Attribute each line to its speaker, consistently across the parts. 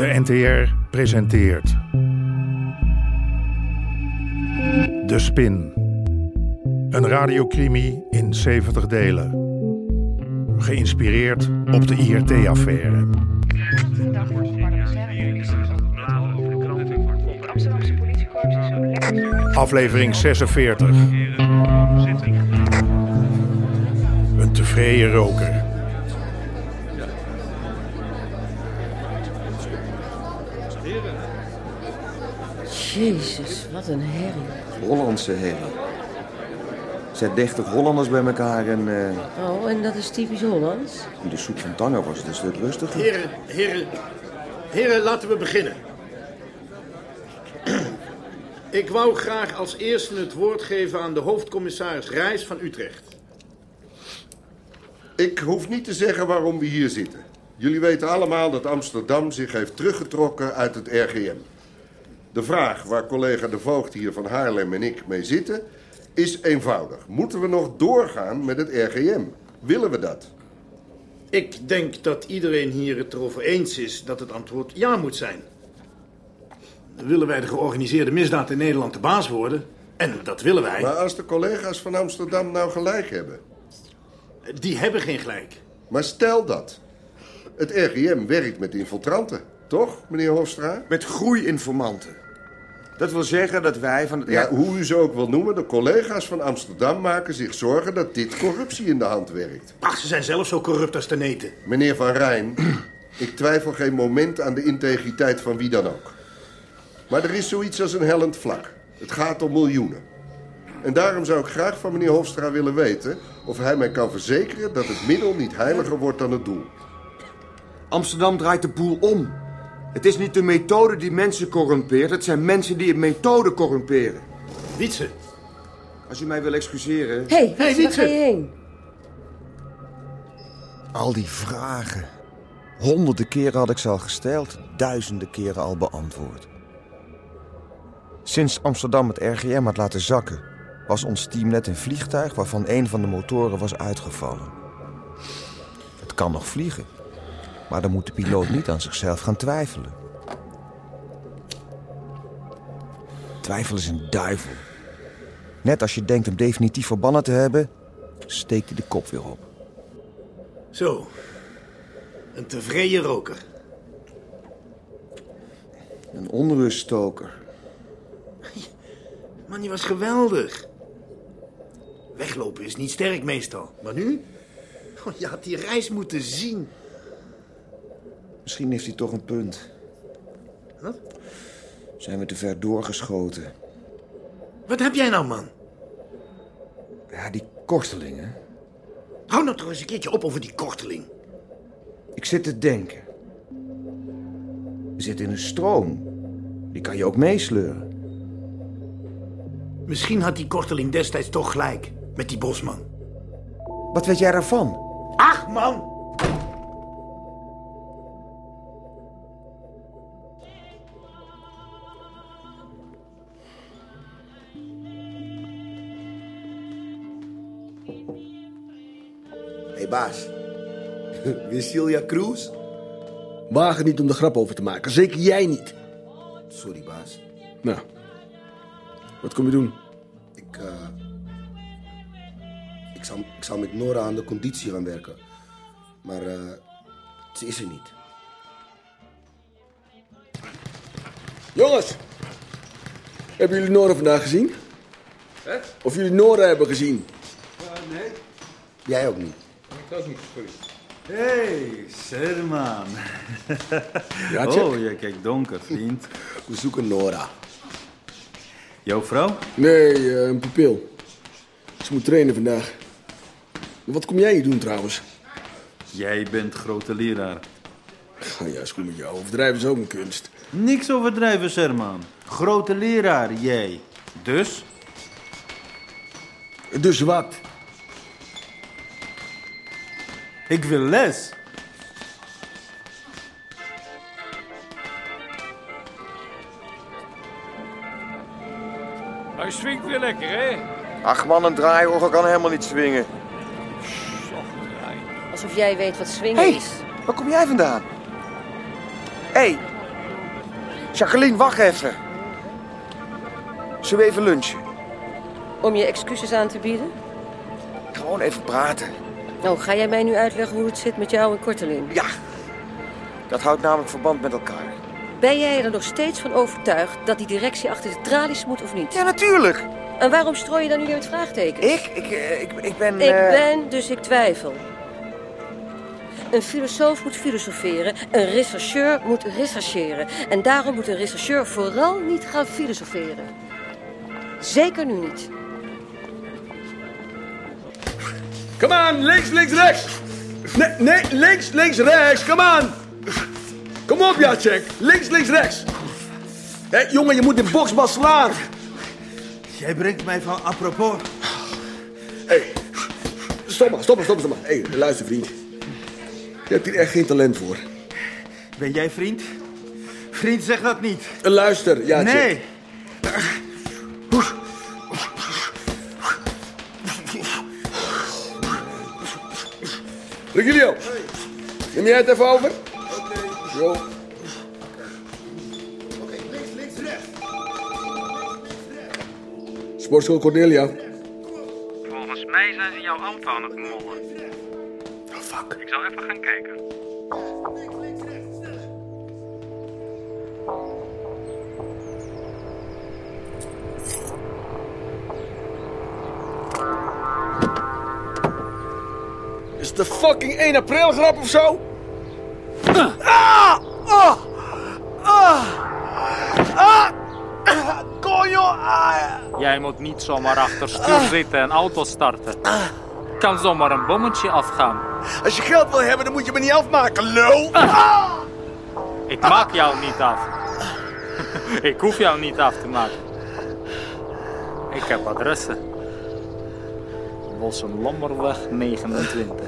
Speaker 1: De NTR presenteert. De Spin. Een radiocrimi in 70 delen. Geïnspireerd op de IRT-affaire. Aflevering 46. Een tevreden roker.
Speaker 2: Jezus, wat een herrie.
Speaker 3: Hollandse herrie. Zet 30 Hollanders bij elkaar en eh,
Speaker 2: Oh, en dat is typisch Hollands?
Speaker 3: in de soep van Tanger was het een stuk rustiger.
Speaker 4: Heren, heren, heren, laten we beginnen. Ik wou graag als eerste het woord geven aan de hoofdcommissaris Reis van Utrecht.
Speaker 5: Ik hoef niet te zeggen waarom we hier zitten. Jullie weten allemaal dat Amsterdam zich heeft teruggetrokken uit het RGM. De vraag waar collega De Voogd hier van Haarlem en ik mee zitten... is eenvoudig. Moeten we nog doorgaan met het RGM? Willen we dat?
Speaker 4: Ik denk dat iedereen hier het erover eens is dat het antwoord ja moet zijn. Willen wij de georganiseerde misdaad in Nederland de baas worden? En dat willen wij.
Speaker 5: Maar als de collega's van Amsterdam nou gelijk hebben...
Speaker 4: Die hebben geen gelijk.
Speaker 5: Maar stel dat. Het RGM werkt met infiltranten. Toch, meneer Hofstra?
Speaker 3: Met groeiinformanten. Dat wil zeggen dat wij van het...
Speaker 5: Ja, hoe u ze ook wil noemen, de collega's van Amsterdam maken zich zorgen dat dit corruptie in de hand werkt.
Speaker 4: Ach, ze zijn zelf zo corrupt als de neten.
Speaker 5: Meneer Van Rijn, ik twijfel geen moment aan de integriteit van wie dan ook. Maar er is zoiets als een hellend vlak. Het gaat om miljoenen. En daarom zou ik graag van meneer Hofstra willen weten... of hij mij kan verzekeren dat het middel niet heiliger wordt dan het doel.
Speaker 3: Amsterdam draait de boel om. Het is niet de methode die mensen corrumpeert. Het zijn mensen die een methode corrumperen.
Speaker 4: Wietse,
Speaker 3: Als u mij wil excuseren...
Speaker 2: Hé, hey,
Speaker 4: Hey,
Speaker 2: waar
Speaker 4: Wietse.
Speaker 2: ga je heen?
Speaker 6: Al die vragen. Honderden keren had ik ze al gesteld, duizenden keren al beantwoord. Sinds Amsterdam het RGM had laten zakken, was ons team net een vliegtuig waarvan een van de motoren was uitgevallen. Het kan nog vliegen, maar dan moet de piloot niet aan zichzelf gaan twijfelen. Twijfel is een duivel. Net als je denkt hem definitief verbannen te hebben, steekt hij de kop weer op.
Speaker 4: zo. Een tevreden roker.
Speaker 3: Een onruststoker.
Speaker 4: Man, die was geweldig. Weglopen is niet sterk meestal. Maar nu? Oh, je had die reis moeten zien.
Speaker 3: Misschien heeft hij toch een punt.
Speaker 4: Wat?
Speaker 3: Zijn we te ver doorgeschoten?
Speaker 4: Wat heb jij nou, man?
Speaker 3: Ja, die kortelingen.
Speaker 4: Hou nou toch eens een keertje op over die korteling.
Speaker 3: Ik zit te denken. We zitten in een stroom. Die kan je ook meesleuren.
Speaker 4: Misschien had die korteling destijds toch gelijk. Met die bosman.
Speaker 3: Wat weet jij daarvan?
Speaker 4: Ach, man!
Speaker 7: Baas, weer Celia Cruz? Waag het niet om de grap over te maken, zeker jij niet.
Speaker 5: Sorry, baas.
Speaker 7: Nou, wat kom je doen?
Speaker 8: Ik, eh, ik, zal, ik zal met Nora aan de conditie gaan werken. Maar eh, ze is er niet.
Speaker 7: Jongens, hebben jullie Nora vandaag gezien? Of jullie Nora hebben gezien?
Speaker 8: Jij ook niet.
Speaker 9: Hey, Serman.
Speaker 7: Ja.
Speaker 9: Oh, jij kijkt donker, vriend.
Speaker 7: We zoeken Nora.
Speaker 9: Jouw vrouw?
Speaker 7: Nee, eh, een pupil. Ze moet trainen vandaag. Wat kom jij hier doen trouwens?
Speaker 9: Jij bent grote leraar.
Speaker 7: Ga juist goed met jou. Overdrijven is ook een kunst.
Speaker 9: Niks overdrijven, Serman. Grote leraar, jij. Dus?
Speaker 7: Dus wat?
Speaker 9: Ik wil les.
Speaker 10: Hij swingt weer lekker, hè?
Speaker 3: Ach man, een draaiorgel kan helemaal niet swingen.
Speaker 2: Alsof jij weet wat swingen
Speaker 3: Hé,
Speaker 2: is.
Speaker 3: waar kom jij vandaan? Hé, hey,
Speaker 6: Jacqueline, wacht even. Zullen we even lunchen?
Speaker 2: Om je excuses aan te bieden?
Speaker 6: Gewoon even praten.
Speaker 2: Oh, ga jij mij nu uitleggen hoe het zit met jou en Korteling?
Speaker 6: Ja. Dat houdt namelijk verband met elkaar.
Speaker 2: Ben jij er nog steeds van overtuigd dat die directie achter de tralies moet of niet?
Speaker 6: Ja, natuurlijk.
Speaker 2: En waarom strooi je dan nu weer met vraagtekens?
Speaker 6: Ik? Ik, eh, ik, ik ben...
Speaker 2: Ik
Speaker 6: eh,
Speaker 2: ben, dus ik twijfel. Een filosoof moet filosoferen, een rechercheur moet rechercheren. En daarom moet een rechercheur vooral niet gaan filosoferen. Zeker nu niet.
Speaker 7: Kom aan, links, links, rechts. Nee, nee, links, links, rechts. Kom aan. Kom op, Jacek. Links, links, rechts. Hé, jongen, je moet de boksbal slaan.
Speaker 9: Jij brengt mij van apropos.
Speaker 7: Hé, stop maar, stop maar, stop maar. Hé, luister, vriend. Je hebt hier echt geen talent voor.
Speaker 9: Ben jij vriend? Vriend, zeg dat niet.
Speaker 7: Luister, Jacek.
Speaker 9: Nee.
Speaker 7: Regilio, neem jij het even over? Jo. Sportschool Cornelia.
Speaker 10: Volgens mij zijn ze jouw ambt aan het mollen.
Speaker 7: Oh, fuck.
Speaker 10: Ik zal even gaan kijken.
Speaker 7: Is het de fucking 1 april grap of zo? Ah! Ah! Ah! Ah! Ah!
Speaker 10: Jij moet niet zomaar achter stuur zitten en auto starten. Kan zomaar een bommetje afgaan.
Speaker 7: Als je geld wil hebben, dan moet je me niet afmaken, lul! Ah!
Speaker 10: Ik maak jou niet af. Ik hoef jou niet af te maken. Ik heb adressen. Bossen Lommerweg 29.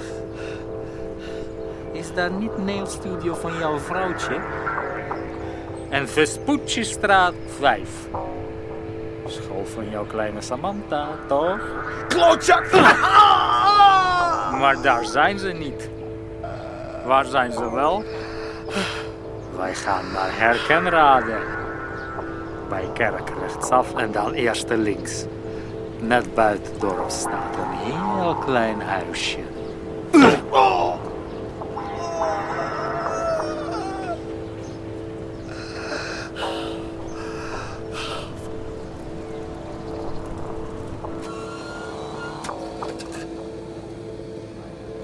Speaker 10: Is daar niet nailstudio van jouw vrouwtje? En Vespucci-straat 5. School van jouw kleine Samantha, toch?
Speaker 7: Klootzak!
Speaker 10: Maar daar zijn ze niet. Waar zijn ze wel? Wij gaan naar Herkenrade. Bij kerk rechtsaf en dan eerste links. Net buiten het dorp staat een heel klein huisje.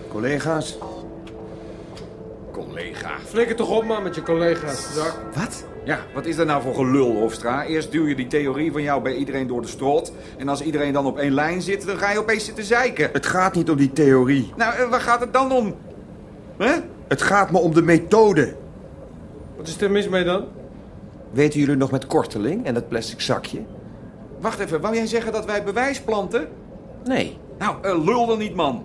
Speaker 6: Collega's.
Speaker 11: Collega. Flikker toch op, man, met je collega's. Zak.
Speaker 12: Wat? Ja, wat is dat nou voor gelul, Hofstra? Eerst duw je die theorie van jou bij iedereen door de strot. En als iedereen dan op één lijn zit, dan ga je opeens zitten zeiken.
Speaker 6: Het gaat niet om die theorie.
Speaker 12: Nou, eh, waar gaat het dan om? Hè?
Speaker 6: Het gaat me om de methode.
Speaker 11: Wat is er mis mee dan?
Speaker 6: Weten jullie nog met korteling en dat plastic zakje?
Speaker 12: Wacht even, wou jij zeggen dat wij bewijs planten?
Speaker 6: Nee.
Speaker 12: Nou, eh, lul dan niet, man.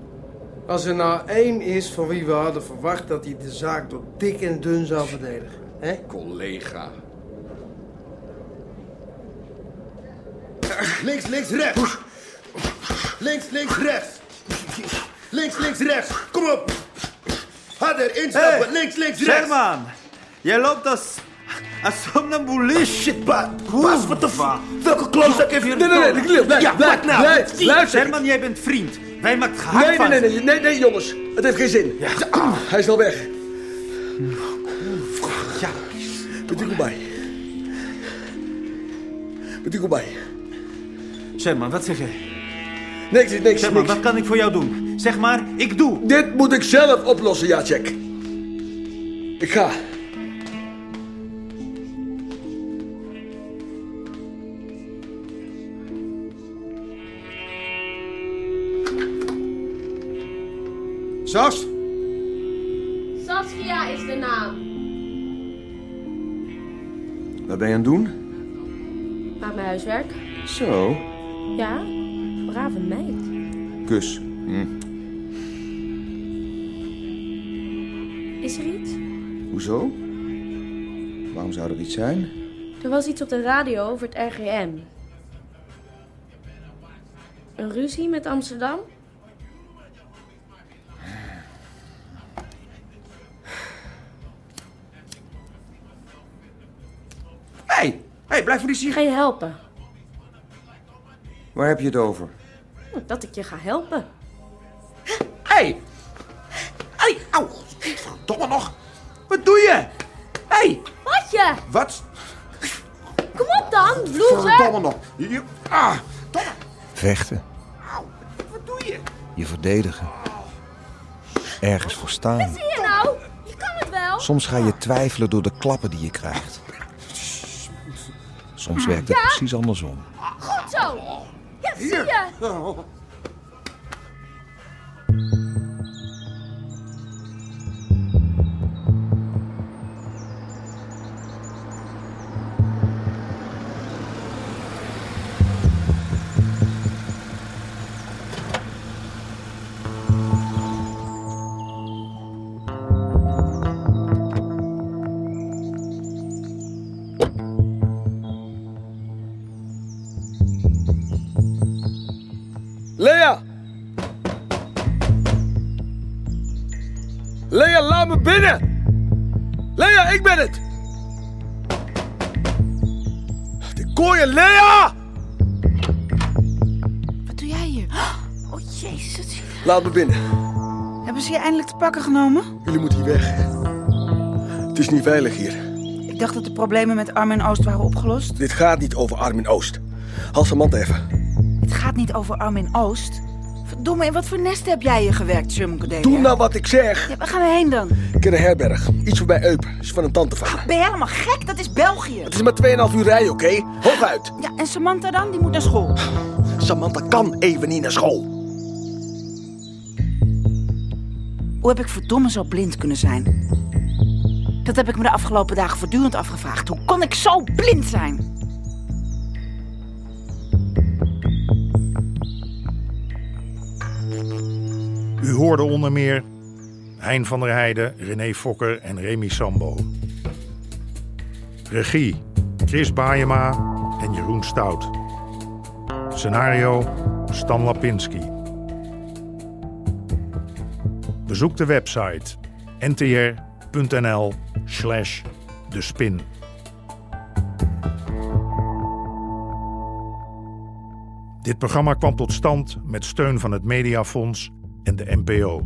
Speaker 11: Als er nou één is van wie we hadden verwacht dat hij de zaak door dik en dun zou verdedigen. hè?
Speaker 12: Collega.
Speaker 8: Links, links, rechts. Links, links, rechts. Links, links, rechts. Kom op. Harder, instappen. links, links, rechts.
Speaker 9: Sherman, jij loopt als... als somnambulist.
Speaker 8: Shit, Bas. Bas, wat de fuck? Welke klootzak heeft hier
Speaker 7: Nee, nee, nee, blijf,
Speaker 8: Ja,
Speaker 7: blijf,
Speaker 8: wat nou?
Speaker 7: blijf, luister.
Speaker 9: Sherman, jij bent vriend. Wij maken gehakt
Speaker 7: Nee, nee, nee, nee, nee, nee, jongens. Het heeft geen zin. Ah, hij is al weg.
Speaker 9: Ja.
Speaker 7: Bent u bij? Bent u bij?
Speaker 9: Sherman, wat zeg jij?
Speaker 7: Niks, niks, niks.
Speaker 9: wat kan ik voor jou doen? Zeg maar, ik doe.
Speaker 7: Dit moet ik zelf oplossen, Jacek. Ik ga.
Speaker 6: Sas?
Speaker 13: Saskia is de naam.
Speaker 6: Wat ben je aan het doen?
Speaker 13: Maak mijn huiswerk.
Speaker 6: Zo.
Speaker 13: Ja, brave meid.
Speaker 6: Kus. Hm.
Speaker 13: Is er iets?
Speaker 6: Hoezo? Waarom zou er iets zijn?
Speaker 13: Er was iets op de radio over het RGM. Een ruzie met Amsterdam?
Speaker 3: Hey, blijf van die sigaret.
Speaker 13: Ga je helpen?
Speaker 6: Waar heb je het over?
Speaker 13: Dat ik je ga helpen.
Speaker 3: Hé! Hé, au! Verdomme nog! Wat doe je? Hé!
Speaker 13: Wat je?
Speaker 3: Wat?
Speaker 13: Kom op dan, loser!
Speaker 3: Verdomme nog! Je, ah, domme!
Speaker 6: Vechten.
Speaker 3: Wat doe je?
Speaker 6: Je verdedigen. Ergens voor staan.
Speaker 13: Zie je nou? Je kan het wel.
Speaker 6: Soms ga je twijfelen door de klappen die je krijgt. Soms werkt het
Speaker 13: Ja?
Speaker 6: precies andersom.
Speaker 13: Goed zo. Ja, zie je.
Speaker 7: Lea, laat me binnen! Lea, ik ben het! De kooien, Lea!
Speaker 14: Wat doe jij hier? Oh, jezus.
Speaker 7: Laat me binnen.
Speaker 14: Hebben ze je eindelijk te pakken genomen?
Speaker 7: Jullie moeten hier weg. Het is niet veilig hier.
Speaker 14: Ik dacht dat de problemen met Arm en Oost waren opgelost.
Speaker 7: Dit gaat niet over Armin Oost. Haal Samantha even.
Speaker 14: Het gaat niet over Arm en Oost. Verdomme, in wat voor nest heb jij hier gewerkt, Sumke
Speaker 7: Doe nou wat ik zeg.
Speaker 14: Ja, waar gaan we heen dan?
Speaker 7: Ik ken een herberg. Iets voorbij Eup. Is van een tante van me.
Speaker 14: Ben je helemaal gek? Dat is België.
Speaker 7: Het is maar 2,5 uur rijden, oké? Hooguit.
Speaker 14: Ja, en Samantha dan? Die moet naar school.
Speaker 7: Samantha kan even niet naar school.
Speaker 14: Hoe heb ik verdomme zo blind kunnen zijn? Dat heb ik me de afgelopen dagen voortdurend afgevraagd. Hoe kon ik zo blind zijn?
Speaker 1: U hoorde onder meer Hein van der Heijden, René Fokker en Remy Sambo. Regie Chris Baayema en Jeroen Stout. Scenario Stan Lapinski. Bezoek de website ntr.nl slash de spin. Dit programma kwam tot stand met steun van het Mediafonds en de NPO.